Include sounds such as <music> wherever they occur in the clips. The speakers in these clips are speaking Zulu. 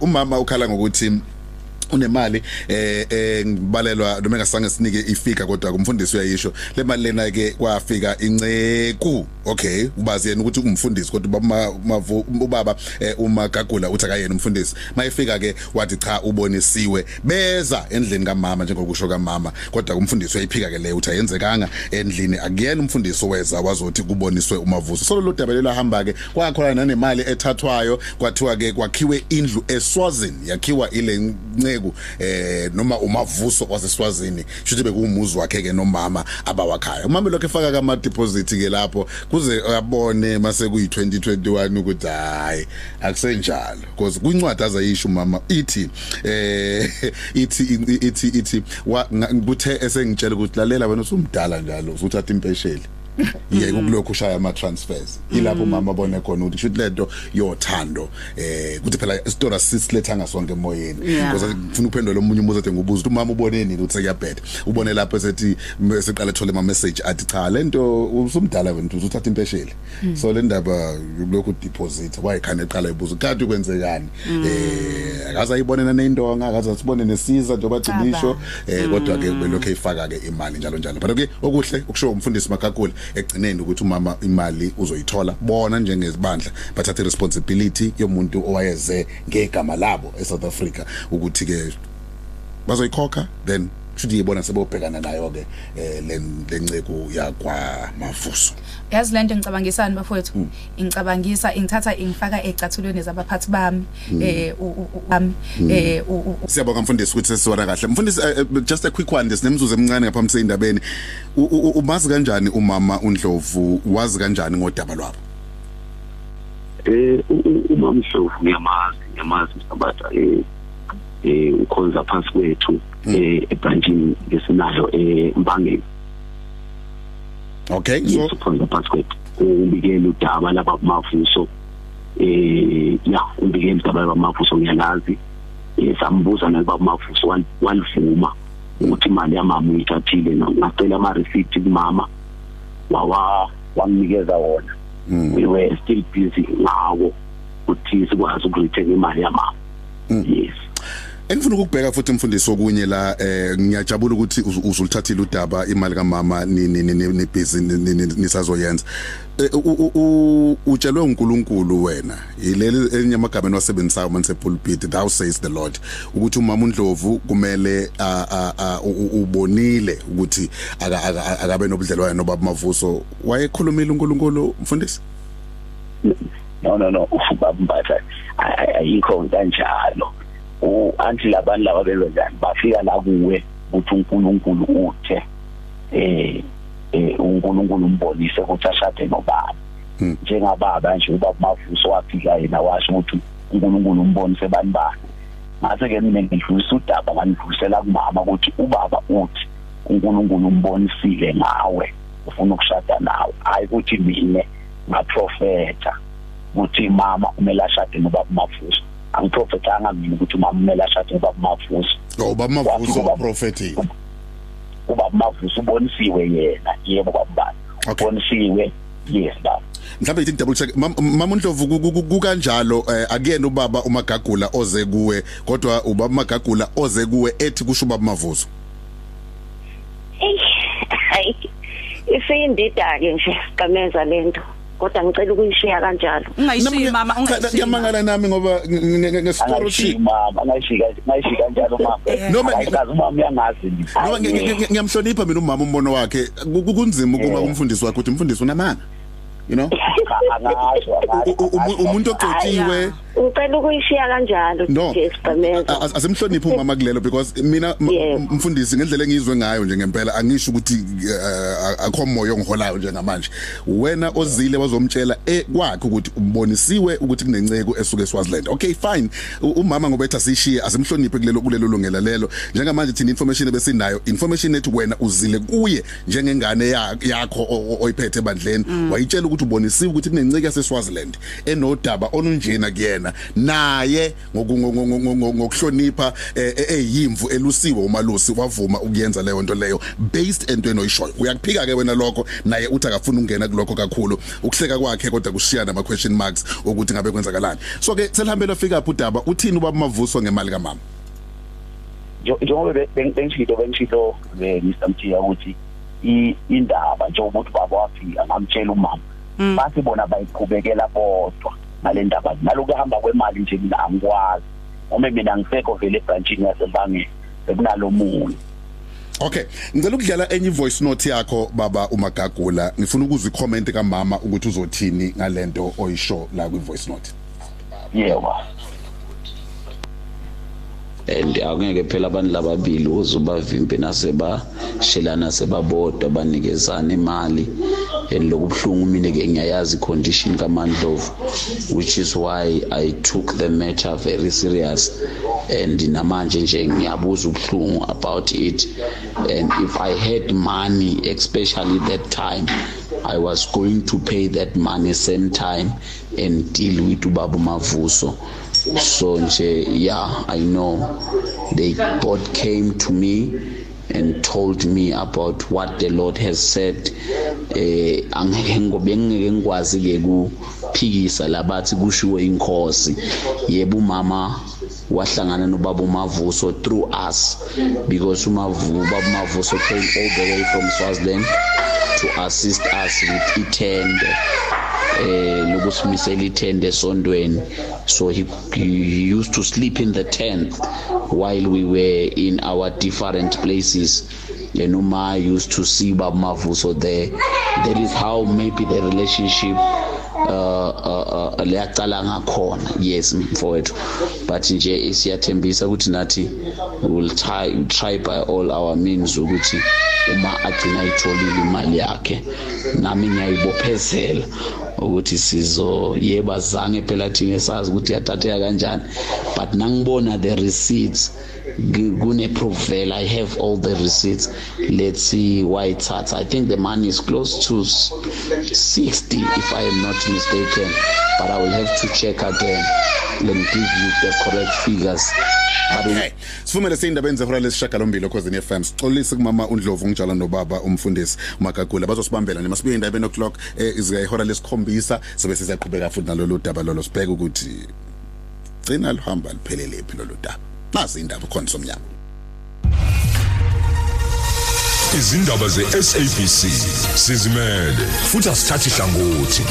umama ukhala ngokuthi unemali eh eh ngibalelwa noma engasange sinike ifika kodwa kumfundisi uyayisho. Le mali lena ke kwafika inceku. Okay ubazi yena ukuthi kumfundisi kodwa ubaba ubaba uma gagula uthi akayena umfundisi. Mayifika ke wathi cha ubonisiwe beza endlini kamama njengokusho kamama. Kodwa kumfundisi uyayiphika ke le uthi ayenzekanga endlini. Akuyena umfundisi oweza wazothi kuboniswe umavuso. Solo lo daba lelahamba ke kwakhona nanemali ethathwayo kwathiwa ke kwakhiwe indlu eSwazini yakhiwa ile nceko eh noma umavuso waseswazini shuthi bekumuzi wakhe ke nomama abawakhaya. Umama lokho efaka kama deposit ke lapho kuze abone mase kuyi 2021 ukuthi hayi akusenjalo. Because kwincwadi azayisho umama ithi eh <laughs> ithi ithi ithi kuthe esengitshela ukuthi lalela wena usumdala njalo usuthatha impesheli. Yeke kulokhu ushaya ama transfers ilapho mama bone khona ukuthi should lento yothando eh kuthi phela isitora sisilethanga sonke emoyeni. Because ngifuna uphendula omunye umuzi ethi ngubuza ukuthi umama uboneni ukuthi sekuyabheda? Ubone lapho esethi seqala ethole ama message athi cha lento usumdala wena uzuthatha impesheli so le ndaba lokhu deposit wayikhane eqala ibuza kanti kwenzekani? Eh akaza ayibonena neindonga akaza sibone nesiza njengoba gcinisho eh kodwa ke belokho eyifaka ke imali njalo njalo. But ke okuhle ukusho umfundisi makakule egcineni ukuthi umama imali uzoyithola. Bona njengesibandla bathatha responsibility yomuntu owayeze ngegama labo eSouth Africa ukuthi ke bazoyikhokha then futhi yibona sebobhekana nayo ke lenceko yakwa mavuso yazi lento ngicabangisani bafowethu? Ngicabangisa ingithatha ingifaka ecathulweni zabaphathi bami eh bami eh siyabonga mfundisi ukuthi sesiwona kahle. Mfundisi just a quick one nesinemzuzu emincane ngaphambi seyindabeni umazi kanjani umama uNdlovu? Wazi kanjani ngodaba lwabo? Eh umama Ndlovu ngiyamazi ngiyamazi sabatha eh eh ukhonza phansi kwethu. Eh ebranchini lesinayo eh Mbangeni. Okay so ukhonza phansi kwethu ubikele udaba lapha kumavuso eh ya ubikele udaba lapha kumavuso ngiyalazi. Eh sambuza nalipha kumavuso walivuma ukuthi imali yamama uyithathile ngacela ama receipt kumama wawa wanginikeza wona. We were still busy ngawo ukuthi sikwazi ukureturn imali yamama. Yes. Engifuna ukubheka futhi umfundisi okunye la eh ngiyajabula ukuthi uzulithathile udaba imali kamama ni busy nisazoyenza. Utshelwe uNkulunkulu wena. Yileli elinye amagama eniwasebenzisayo manje pulpit thou says the lord ukuthi umama uNdlovu kumele ubonile ukuthi akabe nobudlelwano nobaba mavuso wayekhulumile uNkulunkulu mfundisi? No no no <laughs> ubabambatha ayikho kanjalo. Anti labantu laba belwenzani bafika la kuwe ukuthi uNkulunkulu uthe eh eh uNkulunkulu umbonise ukuthi ashade nobaba njengababa nje ubaba mavuso wafika yena washo ukuthi uNkulunkulu umbonise bani bani mase ke mina ngidlulisa udaba ngandlulisela kumama ukuthi ubaba uthi uNkulunkulu umbonisile ngawe ufuna ukushada nawe. Hayi ukuthi mina ngaprofeta ukuthi mama kumele ashade nobaba mavuso angiprofethanga mina ukuthi umama kumele ashade ubaba mavuso. Ubaba mavuso prophetic ubaba mavuso ubonisiwe yena yebo kwabani ubonisiwe yes baba. Mhlawumbe ithi double check? Mama uNdlovu kukanjalo akuyena ubaba umagagula oze kuwe kodwa ubaba magagula oze kuwe ethi kusho ubaba mavuso? Hayi isindida ke nje siqameza lento. Kodwa ngicela ukuyishiya kanjalo. Ungayishiyi mama ungayishiyi ngiyamangala nami ngoba ngesitoro thi? Mama ngayishika ngayishika kanjalo mama. Noma ngazi umama uyangazi noma ngiyamhlonipha mina umama umbono wakhe. Kunzima ukuma kumfundisi wakhe ukuthi umfundisi unamanga you know? Umuntu ogcotshiwe ucela ukuyishiya kanjalo nje siqameza asimhloniphe umama kulelo because mina mfundisi ngendlela engizwe ngayo nje ngempela angisho ukuthi akho moyo ongiholayo njengamanje. Wena ozile wazomtshela kwakhe ukuthi umbonisiwe ukuthi kunenceko esuke eSwaziland okay fine. Umama ngoba ethi asishiye asimhloniphe kulelo kulelo lungela lelo njengamanje thina information ebesinayo information ethi wena uzile kuye njengengane yakho oyiphethe ebandleni. Wayitshela ukuthi ubonisiwe ukuthi kunencike yaseSwaziland enodaba olunjena kuyena. Naye ngokuhlonipha eyimvu elusiwe umalusi wavuma ukuyenza leyo nto leyo. Based entweni oyishoyo. Uyakuphika ke wena lokho? Naye uthi akafuna ukungena kulokho kakhulu. Ukuhleka kwakhe kodwa kushiyana ama question marks ukuthi ngabe kwenzakalani. So ke selihambela fika phi udaba? Uthini ubaba mavuso ngemali kamama? Njengoba bengishilo bengishilo Mr Mthiya ukuthi indaba njengoba ukuthi baba wafika ngamtshela umama bathi bona bayiqhubekela bodwa. Ngale ndaba naloku hamba kwemali nje mina angikwazi uma mina ngisekho vele ebranchini yasebangeni sekunalo muntu Okay, ngicela ukudlala enye voice note yakho baba umagagula. Ngifuna ukuzwa icomment kamama ukuthi uzothini ngalento oyisho la kwi voice note. Yebo. And angeke phela abantu lababili uzubavimbe naseba shelana sebabodwa banikezana imali. And lokubuhlungu mina ke ngiyayazi condition kaMandlovu which is why I took the matter very serious. And namanje nje ngiyabuza ubuhlungu about it. And if I had money especially that time I was going to pay that money same time and deal with ubaba Mavuso so nje yeah i know. They both came to me and told me about what the lord has said. Eh angeke ngobe ngeke ngikwazi ke kuphikisa labathi kushiwo inkosi. Yebo umama wahlangana nobaba umavuso through us because umavu baba umavuso came all the way from Swaziland to assist us with itende eh lokusimisela ithende esondweni. So he, he used to sleep in the tent while we were in our different places. And Uma used to see Bab Mavuso there. That is how maybe the relationship uh uh liyaqala ngakhona yes mfowethu. But nje siyathembisa ukuthi nathi will try try by all our means ukuthi uma agcina itholile imali yakhe. Nami ngiyayibophezela. Ukuthi sizo yeba zange phela thina sazi ukuthi yathatheka kanjani but nangibona the receipts kune proof vele i have all the receipts let's see why ithatha i think the money is close to 60 if i am not mistaken but i will have to check again and give you the correct figures Okay. Sifumele sindaba enzehora lesishagalombili okhosini FM. Sixolise kumama uNdlovu ngijala nobaba umfundisi Magagula bazosibambela nemasibuye indaba o'clock eh izika ihora lesikhombisa sobe sizaqhubeka futhi nalolu daba lolo sibheke ukuthi gcina luhamba liphelele phi lolu daba. Nasi indaba khona somnyama. Izindaba ze SABC sizimele futhi asithathi hlangothi.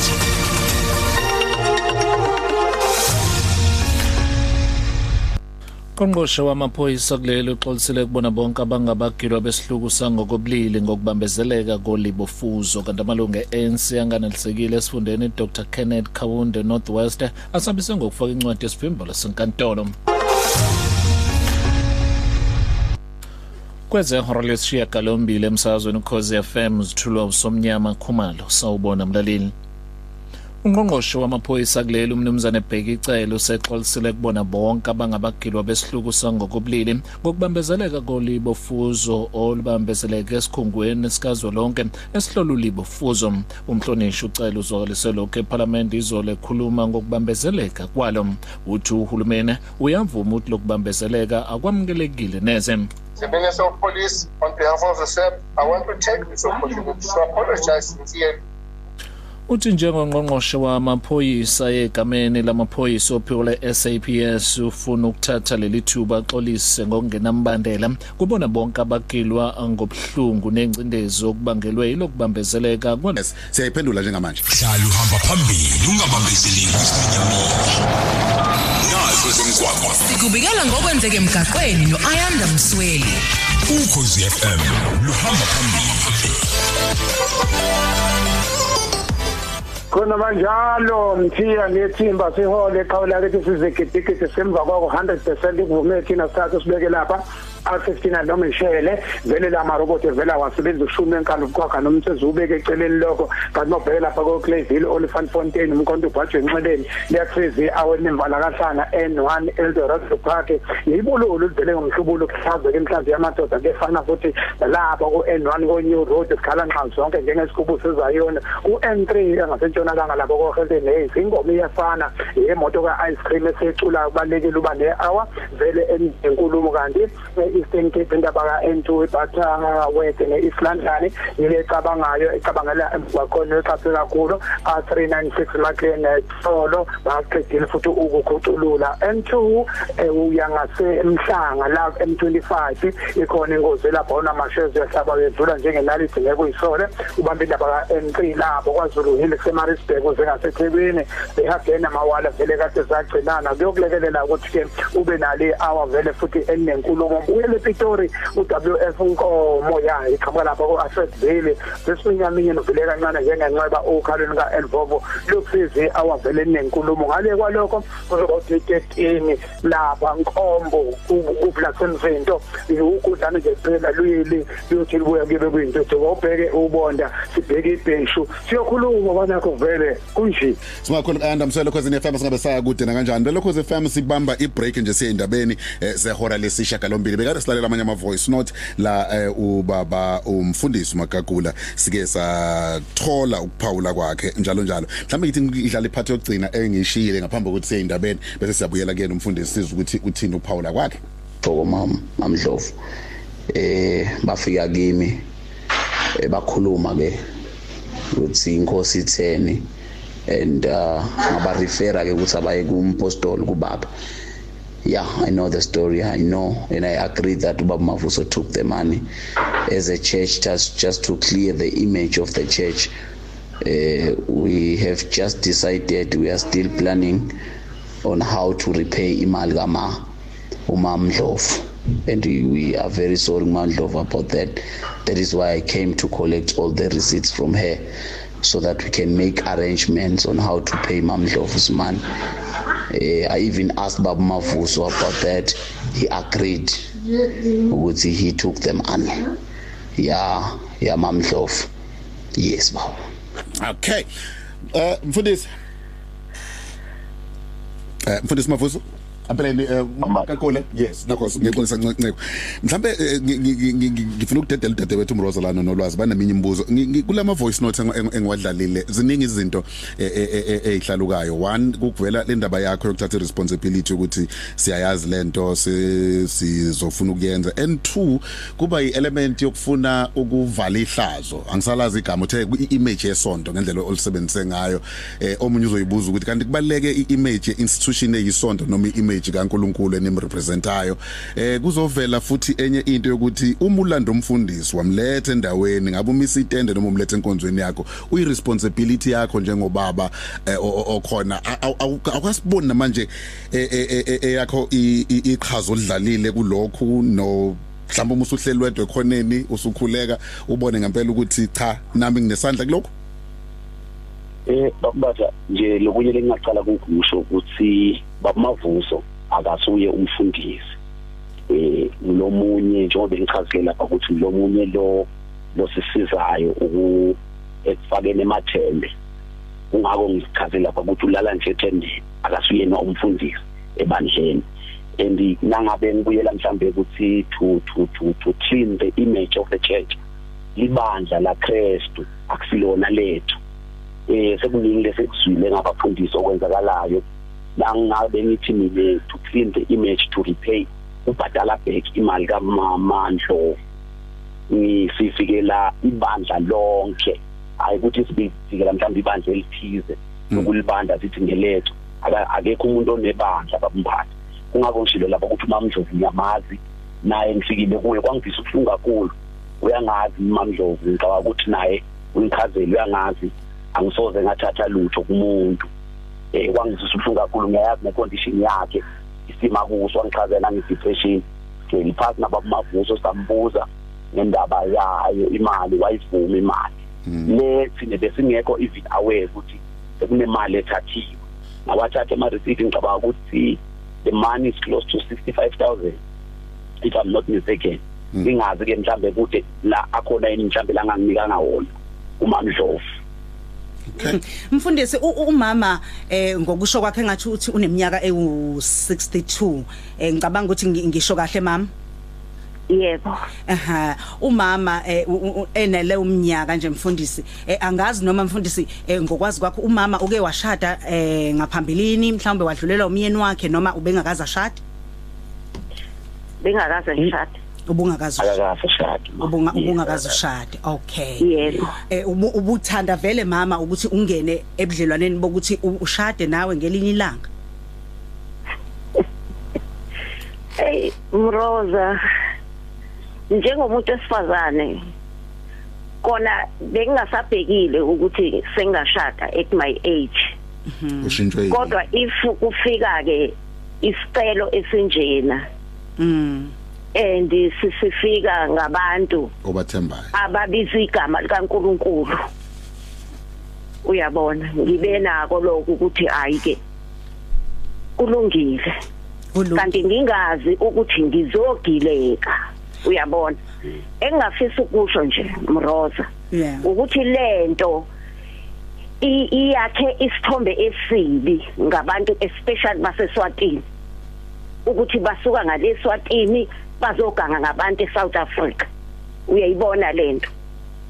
Qongqoshe wamaphoyisa kulelo uxolisile kubona bonke abangabagilwa besihluku sangokobulili ngokubambezeleka kolibofuzo kanti amalungu e-ANC anganelisekile esifundeni Dr Kenneth Kawunde Northwest asabise ngokufaka incwadi yesivimbelo senkantolo kwezehora lesishiyagalombili emsakazweni ukhozi FM zithulwa usomnyama khumalo sawubona mlaleli. Ungqongqoshe wamaphoyisa kuleli umnumzane Bheki icelo usexolisile kubona bonke abangabagilwa besihluku sangokobulili. Ngokubambezeleka kolibo fuzo olubambezeleke esikhungweni sikazwelonke esihlolu libo fuzo. Umhlonishwa ucela uzwakalise lokho eParliament izole khuluma ngokubambezeleka kwalo. Uthi uhulumeni uyavuma ukuthi lokubambezeleka akwamukelekile neze. The Minister of Police, on behalf of the SEP, I want to take this opportunity to apologize sincerely uthi njengongqongqoshe wamaphoyisa egameni lamaphoyisa ophiwo le-SAPS ufuna ukuthatha leli thuba axolise ngokungenambandela kubona bonke abagilwa ngobuhlungu nengcindezi okubangelwe yilokubambezeleka siyayiphendula njengamanje. Hlala uhamba phambili ungabambezeleki isinyamini. Nazo zemgwaqo. Sikubikela ngokwenzeka emgaqweni noAyanda Msweli. Ukhozi FM luhamba phambili. khona manjalo mthiya nethimba sihole eqhawula kithi sizigidigidi semva kwako 100% kuvume thina sithathe sibeke lapha a15 noma ishele vele la marobot vela wasebenza ushumi enkalo uqwaga noma sezubeke eceleni lokho. Kanti mabheke lapha ko Clayville Oliphant Fontaine umkhonto ubhajwe enxebeni liyakufezi awenemvala kahlana N1 Eldorado Park. Yibululu livele ngomhlubulo kuhlaze ke mhlambi yamadoda kefana futhi lapha ku N1 ko New Road sikhala nxa zonke njengesiqubu sezayona ku N3 engasentshonalanga lapho ko Hilton Hayes ingoma iyafana yemoto ka ice cream esecula kubalekile uba ne hour vele enkulumo kanti Eastern Cape indaba ka N2 Butterworth ne East London. Yile cabangayo ecabangela emgwaqweni exhaphe kakhulu a396 Maclean Solo baqedile futhi ukukhuculula. N2 uya ngase emhlanga la M25 ikhona ingozi lapho ona mashezi yahlaba wedlula njengenalithi ngekuyisole ubamba indaba ka N3 lapho kwaZulu Hill kuseMaritzburg uze ngaseThekwini behagena amawala vele kade sagcinana kuyokulekelela ukuthi ke ube nale hour vele futhi enenkulumo uyele ePitori uWF Nkomo ya iqhamuka lapha ku-Ashredville sesiminyaminye novele kancane njengenxeba okhalweni ka-Elvovo lokusizi awavele nenkulumo ngale kwalokho kuzoba u-13 lapha Nkombo kuVlasemzinto ukudlana nje phela luyili luyothi libuya kube kuyinto ngobheke ubonda sibheke ibheshu. Siyokhuluma banakho vele kunje? Singakhona andamselo khosini FM singabe saya kude na kanjani belokho ze FM sibamba ibreak nje siyendabeni zehora lesisha galombili bekade silalela amanye ama voice note la ubaba umfundisi magagula sike sathola ukuphawula kwakhe njalo njalo. Mhlawumbe ngithi idlala iphathi yokugcina engishiyile ngaphambi kokuthi siyendabeni bese siyabuyela kuyena umfundisi sizwe ukuthi uthini ukuphawula kwakhe. Thoko mama mamdlovu eh bafika kimi bakhuluma ke ukuthi inkosi itheni and uh ngaba refer ke ukuthi abaye kumpostoli kubaba. Yeah i know the story i know and i agree that ubaba mavuso took the money. As a church just just to clear the image of the church uh, we have just decided we are still planning on how to repay imali kama umamdlovu. And we are very sorry Mandlov about that. That is why I came to collect all the receipts from her. So that we can make arrangements on how to pay Mamdlov's money. Uh, I even asked Baba Mavuso about that. He agreed ukuthi he took the money. Yeah yeah Mamdlov yes baba. Okay. Uh mfundisi eh mfundisi Mavuso ampeleni kakule yes nakho ngiqonisa nceko mhlambe ngifuna ukudedela udade wethu umroza lana nolwazi baneminye imibuzo. Kulama voice notes engiwadlalile ziningi izinto ezihlalukayo one kuvela le ndaba yakho yokuthatha responsibility ukuthi siyayazi lento sizofuna ukuyenza. And two kuba i-element yokufuna ukuvala ihlazo. Angisalazi igama uthe i-image yesonto ngendlela olisebenzise ngayo. Omunye uzoyibuza ukuthi kanti kubaleke i-image ye-institution eyisonto noma i-image image kaNkuluNkulu enimrepresentayo eh kuzovela futhi enye into yokuthi uma ulanda umfundisi wamlethe endaweni ngabe umisa itende noma umlethe enkonzweni yakho uyiresponsibility yakho njengobaba okhona. Awukasiboni namanje eyakho iqhazo lidlalile kulokhu no mhlawumbe uma usuhleli wedwa ekhoneni usukhuleka ubone ngempela ukuthi cha nami nginesandla kulokho eh bakubatha nje lokunye lengaqala kukusho ukuthi babumavuso akasuye umfundisi. Eh lomunye njengoba ngichazile lapha ukuthi lomunye lo losisizayo uku ekufakeni emathembe. Ungako ngichaze lapha ukuthi ulala nje ethendeni akasuye no umfundisi ebandleni. And nangabe ngibuyela mhlambe ukuthi to to to to clean the image of the church libandla la Christu akusilona lethu. Eh sekuningi lesekuzwile ngabafundisi okwenzakalayo. La ngabe ngithi mine to clean the image to repay ubhadala back imali kaMamandlo. Ngisifikela ibandla lonke. Hayi ukuthi sifikela mhlawumbe ibandla elithize ukulibanda sithi ngeletho akekho umuntu onebandla babumbatha kungako ngishilo lapha ukuthi uMamndlovu ngiyamazi naye ngifikile kuye kwangifisa ukuhlunga kakhulu. Uyangazi uMamndlovu ngicabanga ukuthi naye ungichazele uyangazi. Angisoze ngathatha lutho kumuntu. Eh kwangizisa ubuhlungu kakhulu ngiyayazi necondition yakhe isima kuso wangichazela ngedepression. Ngeli phansi nababumavuso sambuza ngendaba yayo imali wayivuma imali. Lethi nebesingekho even aware ukuthi sekunemali ethathiwe. Nawathatha ama receipt ngicabanga ukuthi the money is close to 65000 if i'm not mistaken. Ngingazi ke mhlambe ukuthi la akhona yini mhlambe la nganginikanga wona umamdlovu. <laughs> Mfundisi u- u- umama eh ngokusho kwakhe ngathi uthi uneminyaka ewu62 eh ngicabanga ukuthi ngi- ngisho kahle mama? Yebo. Aha. Umama eh enele umnyaka nje mfundisi. Eh angazi noma mfundisi eh, ngokwazi kwakho umama uke washada eh ngaphambilini mhlawumbe wadlulela umyeni wakhe noma ubengakaza shada bengakaze ngishade. Ubungakazi ubunga ubungakazi ushade okay. Yebo eh ubu- ubuthanda vele mama ukuthi ungene ebudlelwaneni bokuthi ushade nawe ngelinye ilanga? <laughs> Hey mroza njengomuntu esifazane kona bengingasabhekile ukuthi sengashada at my age. Ushintshwe yini? kodwa if kufika ke isicelo esinjena mm. And sisifika ngabantu obathembayo. ababiza igama likaNkuluNkulu. Uyabona ngibe nako lokho ukuthi hayi ke kulungile. Kanti ngingazi ukuthi ngizogileka. Uyabona? Engingafisa ukusho nje mroza ukuthi lento iyakhe isithombe esibi ngabantu especially baseswatini ukuthi basuka ngaleswatini bazoganga ngabantu eSouth Africa. Uyayibona lento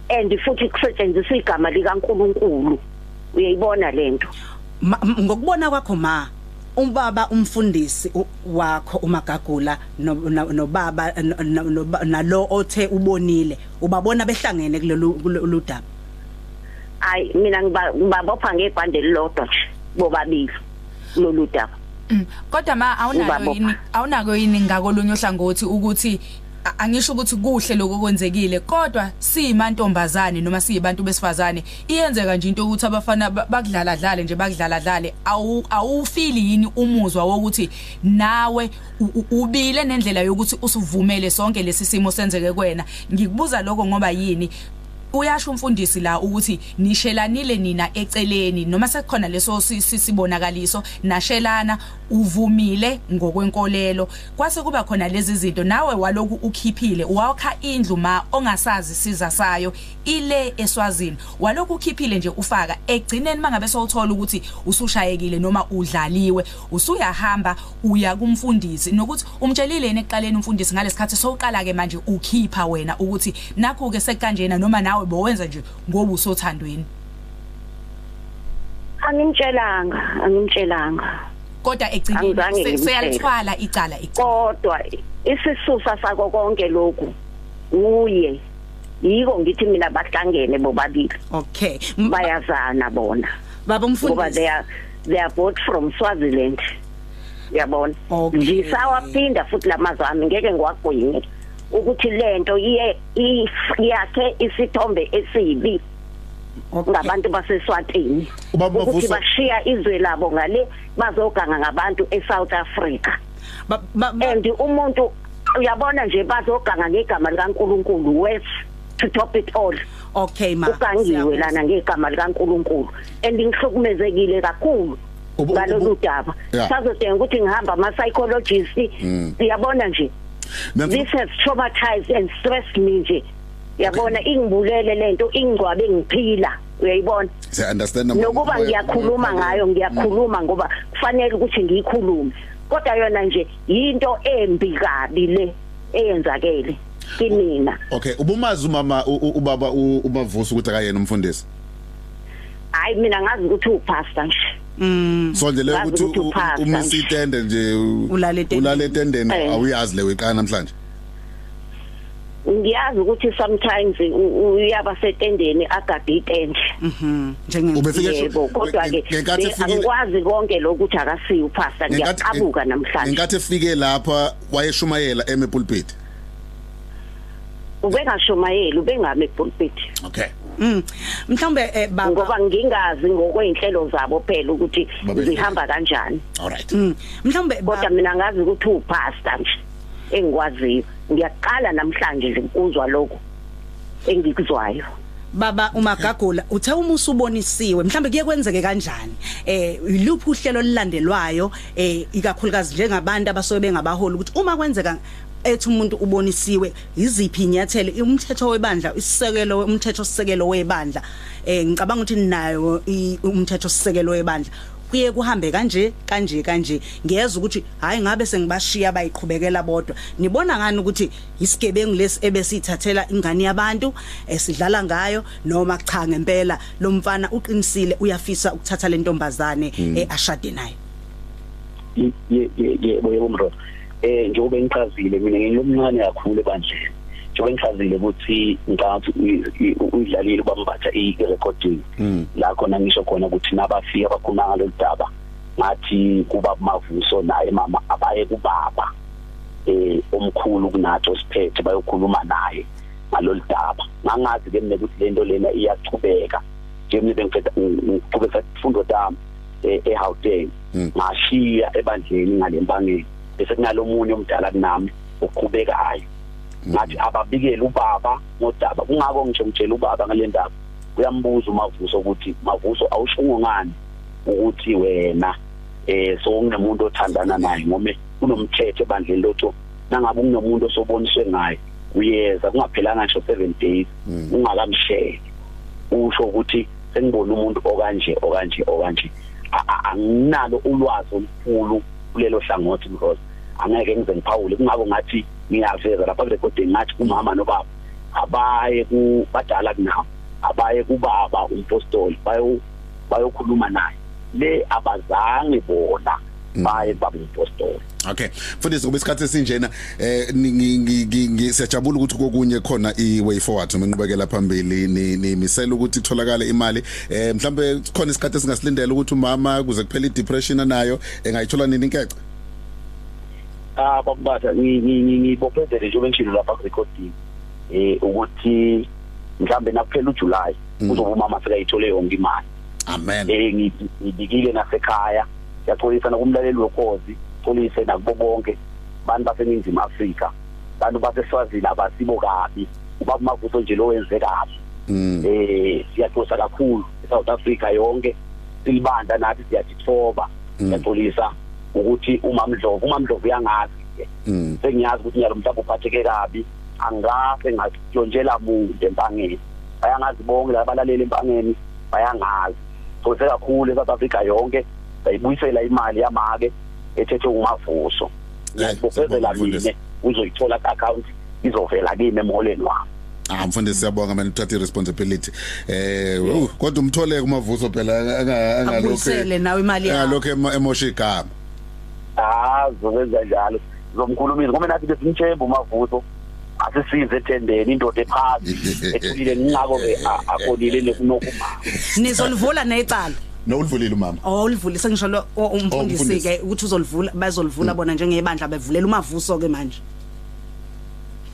and futhi kusetshenziswa igama likaNkuluNkulu. Uyayibona lento ngokubona kwakho ma ubaba umfundisi wakho umagagula no- no- nobaba no- no- no- nalo othe ubonile ubabona behlangene kulolu daba? Hayi mina ngiba- ngibabopha ngebhande lilodwa nje bobabili lolu daba. Kodwa ma awunalo Ubabopha. yini awunako yini ngakolunye ohlangothi ukuthi angisho ukuthi kuhle lokho kwenzekile kodwa siyimantombazane noma siyibantu besifazane iyenzeka nje into ukuthi abafana ba- bakudlala dlale nje bakudlala dlale awu awufili yini umuzwa wokuthi nawe ubile nendlela yokuthi usuvumele sonke lesi simo senzeke kwena ngikubuza lokho ngoba yini? Uyasho umfundisi la ukuthi nishelanile nina eceleni noma sekukhona leso si- si- sibonakaliso nashelana uvumile ngokwenkolelo. Kwase kuba khona lezi zinto nawe waloku ukhiphile wakha indlu ma ongasazi siza sayo ile eswazini. Waloku ukhiphile nje ufaka egcineni mangabe sowuthola ukuthi usushayekile noma udlaliwe usuyahamba uya kumfundisi. Nokuthi umtshelile yena ekuqaleni umfundisi ngalesikhathi sowuqala ke manje ukhipha wena ukuthi nakho ke sekanjena noma nawe bowenza nje ngoba usothandweni. Angimtshelanga angimtshelanga. Kodwa egcineni Angizange se- ngimtshele. seyalithwala icala kodwa isisusa sako konke lokhu uye yiko ngithi mina bahlangene bobabili. Okay. Bayazana bona. Baba ngoba they are they are both from Swaziland. Yabona? Ngisawaphinda futhi lamazwi ami ngeke ngiwagwinye. Ukuthi lento iye if- yakhe isithombe esibi ngabantu baseswatini. Ukuthi bashiya izwe labo ngale bazoganga ngabantu eSouth Africa. And umuntu uyabona nje bazoganga ngegama likaNkuluNkulu west to top it all. Okay ma ugangiwe lana ngegama likaNkuluNkulu. And ngihlukumezekile kakhulu ngalolu daba. Yeah. sazodinga ukuthi ngihamba ama psychologist Mm. uyabona nje. This has traumatized and stressed me nje. Yabona ingibulele lento ingcwabe ngiphila. Uyayibona? Nokuba ngiyakhuluma ngayo ngiyakhuluma ngoba kufanele ukuthi ngiyikhulume kodwa yona nje into embi kabi le eyenzakele kimina okay ubumazi umama ubaba ubavusa ukuthi akayena umfundisi? Hayi mina ngazi ukuthi upastor nje. Mm. So nje le Ngazi ukuthi uma nje. sitende nje Ulale etendeni. Eh. awuyazi le weqana namhlanje? Ngiyazi ukuthi sometimes uyaba setendeni agade itende. Mhm. Njenge Ubefike sho- yebo kodwa ke angikwazi konke lokuthi akasiyo Ngenkathi- ngiyacabuka namhlanje. ngenkathi efike lapha wayeshumayela eme pulpit ubengashumayeli ubengami epulpit okay. Mm. Mhlawumbe eh, baba ngoba ngingazi ngokweinhlelo zabo phela ukuthi Babe- zihamba kanjani. Alright mm. Mhlawumbe kodwa mina ngazi ukuthi upastor nje engikwaziyo. Ngiyaqala namhlanje nje ukuzwa lokho engikuzwayo. Baba umagagula uthe uma usubonisiwe mhlambe kuye kwenzeke kanjani? Eh iluphi uhlelo lilandelwayo eh ikakhulukazi njengabantu abasobe bengabaholi ukuthi uma kwenzeka ethi umuntu ubonisiwe iziphi inyathelo? Umthetho webandla isisekelo umthetho sisekelo webandla. Eh ngicabanga ukuthi nayo i- umthetho sisekelo webandla. Kuye kuhambe kanje kanje kanje. Ngiyeza ukuthi hayi ngabe sengibashiya bayiqhubekela bodwa. Nibona ngani ukuthi isigebengu lesi ebesithathela ingane yabantu esidlala ngayo noma cha ngempela lo mfana uqinisile uyafisa ukuthatha le ntombazane eh, ashade nayo ye ye ye yebo mro. Eh njengoba ngichazile mina ngilomncane kakhulu ebandleni. Njengoba ngichazile ukuthi ngathi uyidlalile bambatha i-recording. La khona ngisho khona ukuthi nabafika bakhuluma ngalolu daba ngathi kuba mavuso naye mama abaye kubaba eh omkhulu kunathi osiphethe bayokhuluma naye ngalolu daba. Ngangazi ke mina ukuthi lento lena iyachubeka njengoba bengiceda ngiqhubeka ifundo tami eh, eHauteng ngashiya ebandleni ngalempangeni bese kunalomunye umdala kunami oqhubekayo. Ngathi ababikele ubaba ngodaba kungako ngisho ngitshela ubaba ngale ndaba uyambuza umavuso ukuthi mavuso awushungo ngani ukuthi wena eh so kunemuntu othandana naye ngome kunomthetho ebandleni lotho nangabe kunomuntu osoboniswe ngaye uyeza kungaphelanga ngisho 7 days ungakamshele usho ukuthi sengibona umuntu okanje okanje okanje. Anginalo ulwazi olukhulu kulelo hlangothi because angeke ngize ngiphawule. Kungako ngathi ngiyaveza lapha kurecording ngathi umama nobaba. Abaye ku badala kunawo abaye kubaba umpostoli bayo bayokhuluma naye. Le abazange bona baye baba umpostoli. Okay. Mfundisi kube isikhathi esinjena eh ni- ngi- ngi- ngi- ngi- siyajabula ukuthi kokunye khona i way forward noma inqubekela phambili ni nimisela ukuthi kutholakale imali. Eh mhlambe khona isikhathi esingasilindela ukuthi umama kuze kuphela i depression anayo engayithola nini inkece ah bakubatha ngibophezele njengoba ngishilo lapha ku recording eh ukuthi mhlambe nakuphela uJuly uzoba umama sekayithole yonke imali. Amen. Eh ngi- ngibikile nasekhaya siyaxolisa nakumlaleli wekhozi xolise nakubo bonke bantu baseningizimu Afrika bantu baseswazini abasibo kabi ubaba mavuso nje lo wenze kabi. Mm. eh siyaxosa kakhulu eSouth Africa yonke silibanda nathi siyajithoba siyaxolisa ukuthi umamdlovu umamdlovu uyangazi ke Mm. sengiyazi ukuthi nyalo mhlawumbe uphatheke kabi angase ngajonjela muntu empangeni. Bayangazi bonke labalaleli empangeni bayangazi. Sose kakhulu eSouth Africa yonke sayibuyisela imali yamake ethethwe ngumavuso ngiyabofezela mine uzoyithola account izovela kimi emholeni wami. Ah mfundisi siyabonga manje uthatha irresponsibility eh uh, kodwa umthole kumavuso phela anga- angalokho abuyisele nawe imali yakho. angalokho emo- emosha igama. Ah zokwenza njalo zomkhulumisa ngoba nathi besimthemba umavuso asisize ethendeni indoda ephasi <laughs> ethulile ngingako ke akonile nekunokuma nizolivula necala nowulivulile umama. Oh ulivulise ngisho lo o- umfundisi. umfundisi. ke ukuthi uzolivula bazolivula bona njengebandla bevulela umavuso ke manje. O-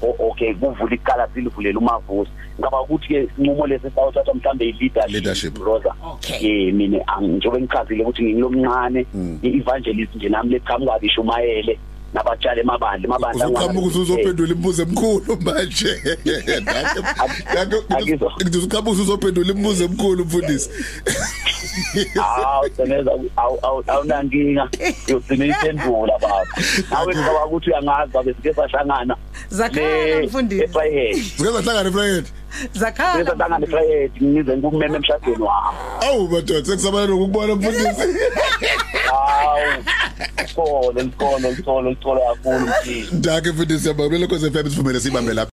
okay kuvula ikala silivulela umavuso ngaba ukuthi ke sinqumo lesi sawuthatha mhlambe i-leadership Leadership. rosa Okay. eh mina ang- njengoba ngichazile ukuthi ngingilomncane i-evangelist nje nami leqhamuka bishumayele nabatshali emabandla emabandla uzuqhamuka ukuthi uzophendula imibuzo emkhulu manje. Akizwa. ngithi uzuqhamuka ukuthi uzophendula imibuzo emkhulu mfundisi. Hawu seneza awunankinga. Yogcina iphendula baba. Nawe ngicabanga ukuthi uyangazi babe sike sahlangana Zakhala, le- mfundisi. eFriday sike sahlangana Friday sike zakhala sahlangana eFriday ngize ngumeme emshadweni wami. Awu madoda sekusabana nokubona mfundisi. Hawu isikole isikole isikole isikole kakhulu mfundisi. Danke mfundisi yababele cause FM sivumele sibambe lapha.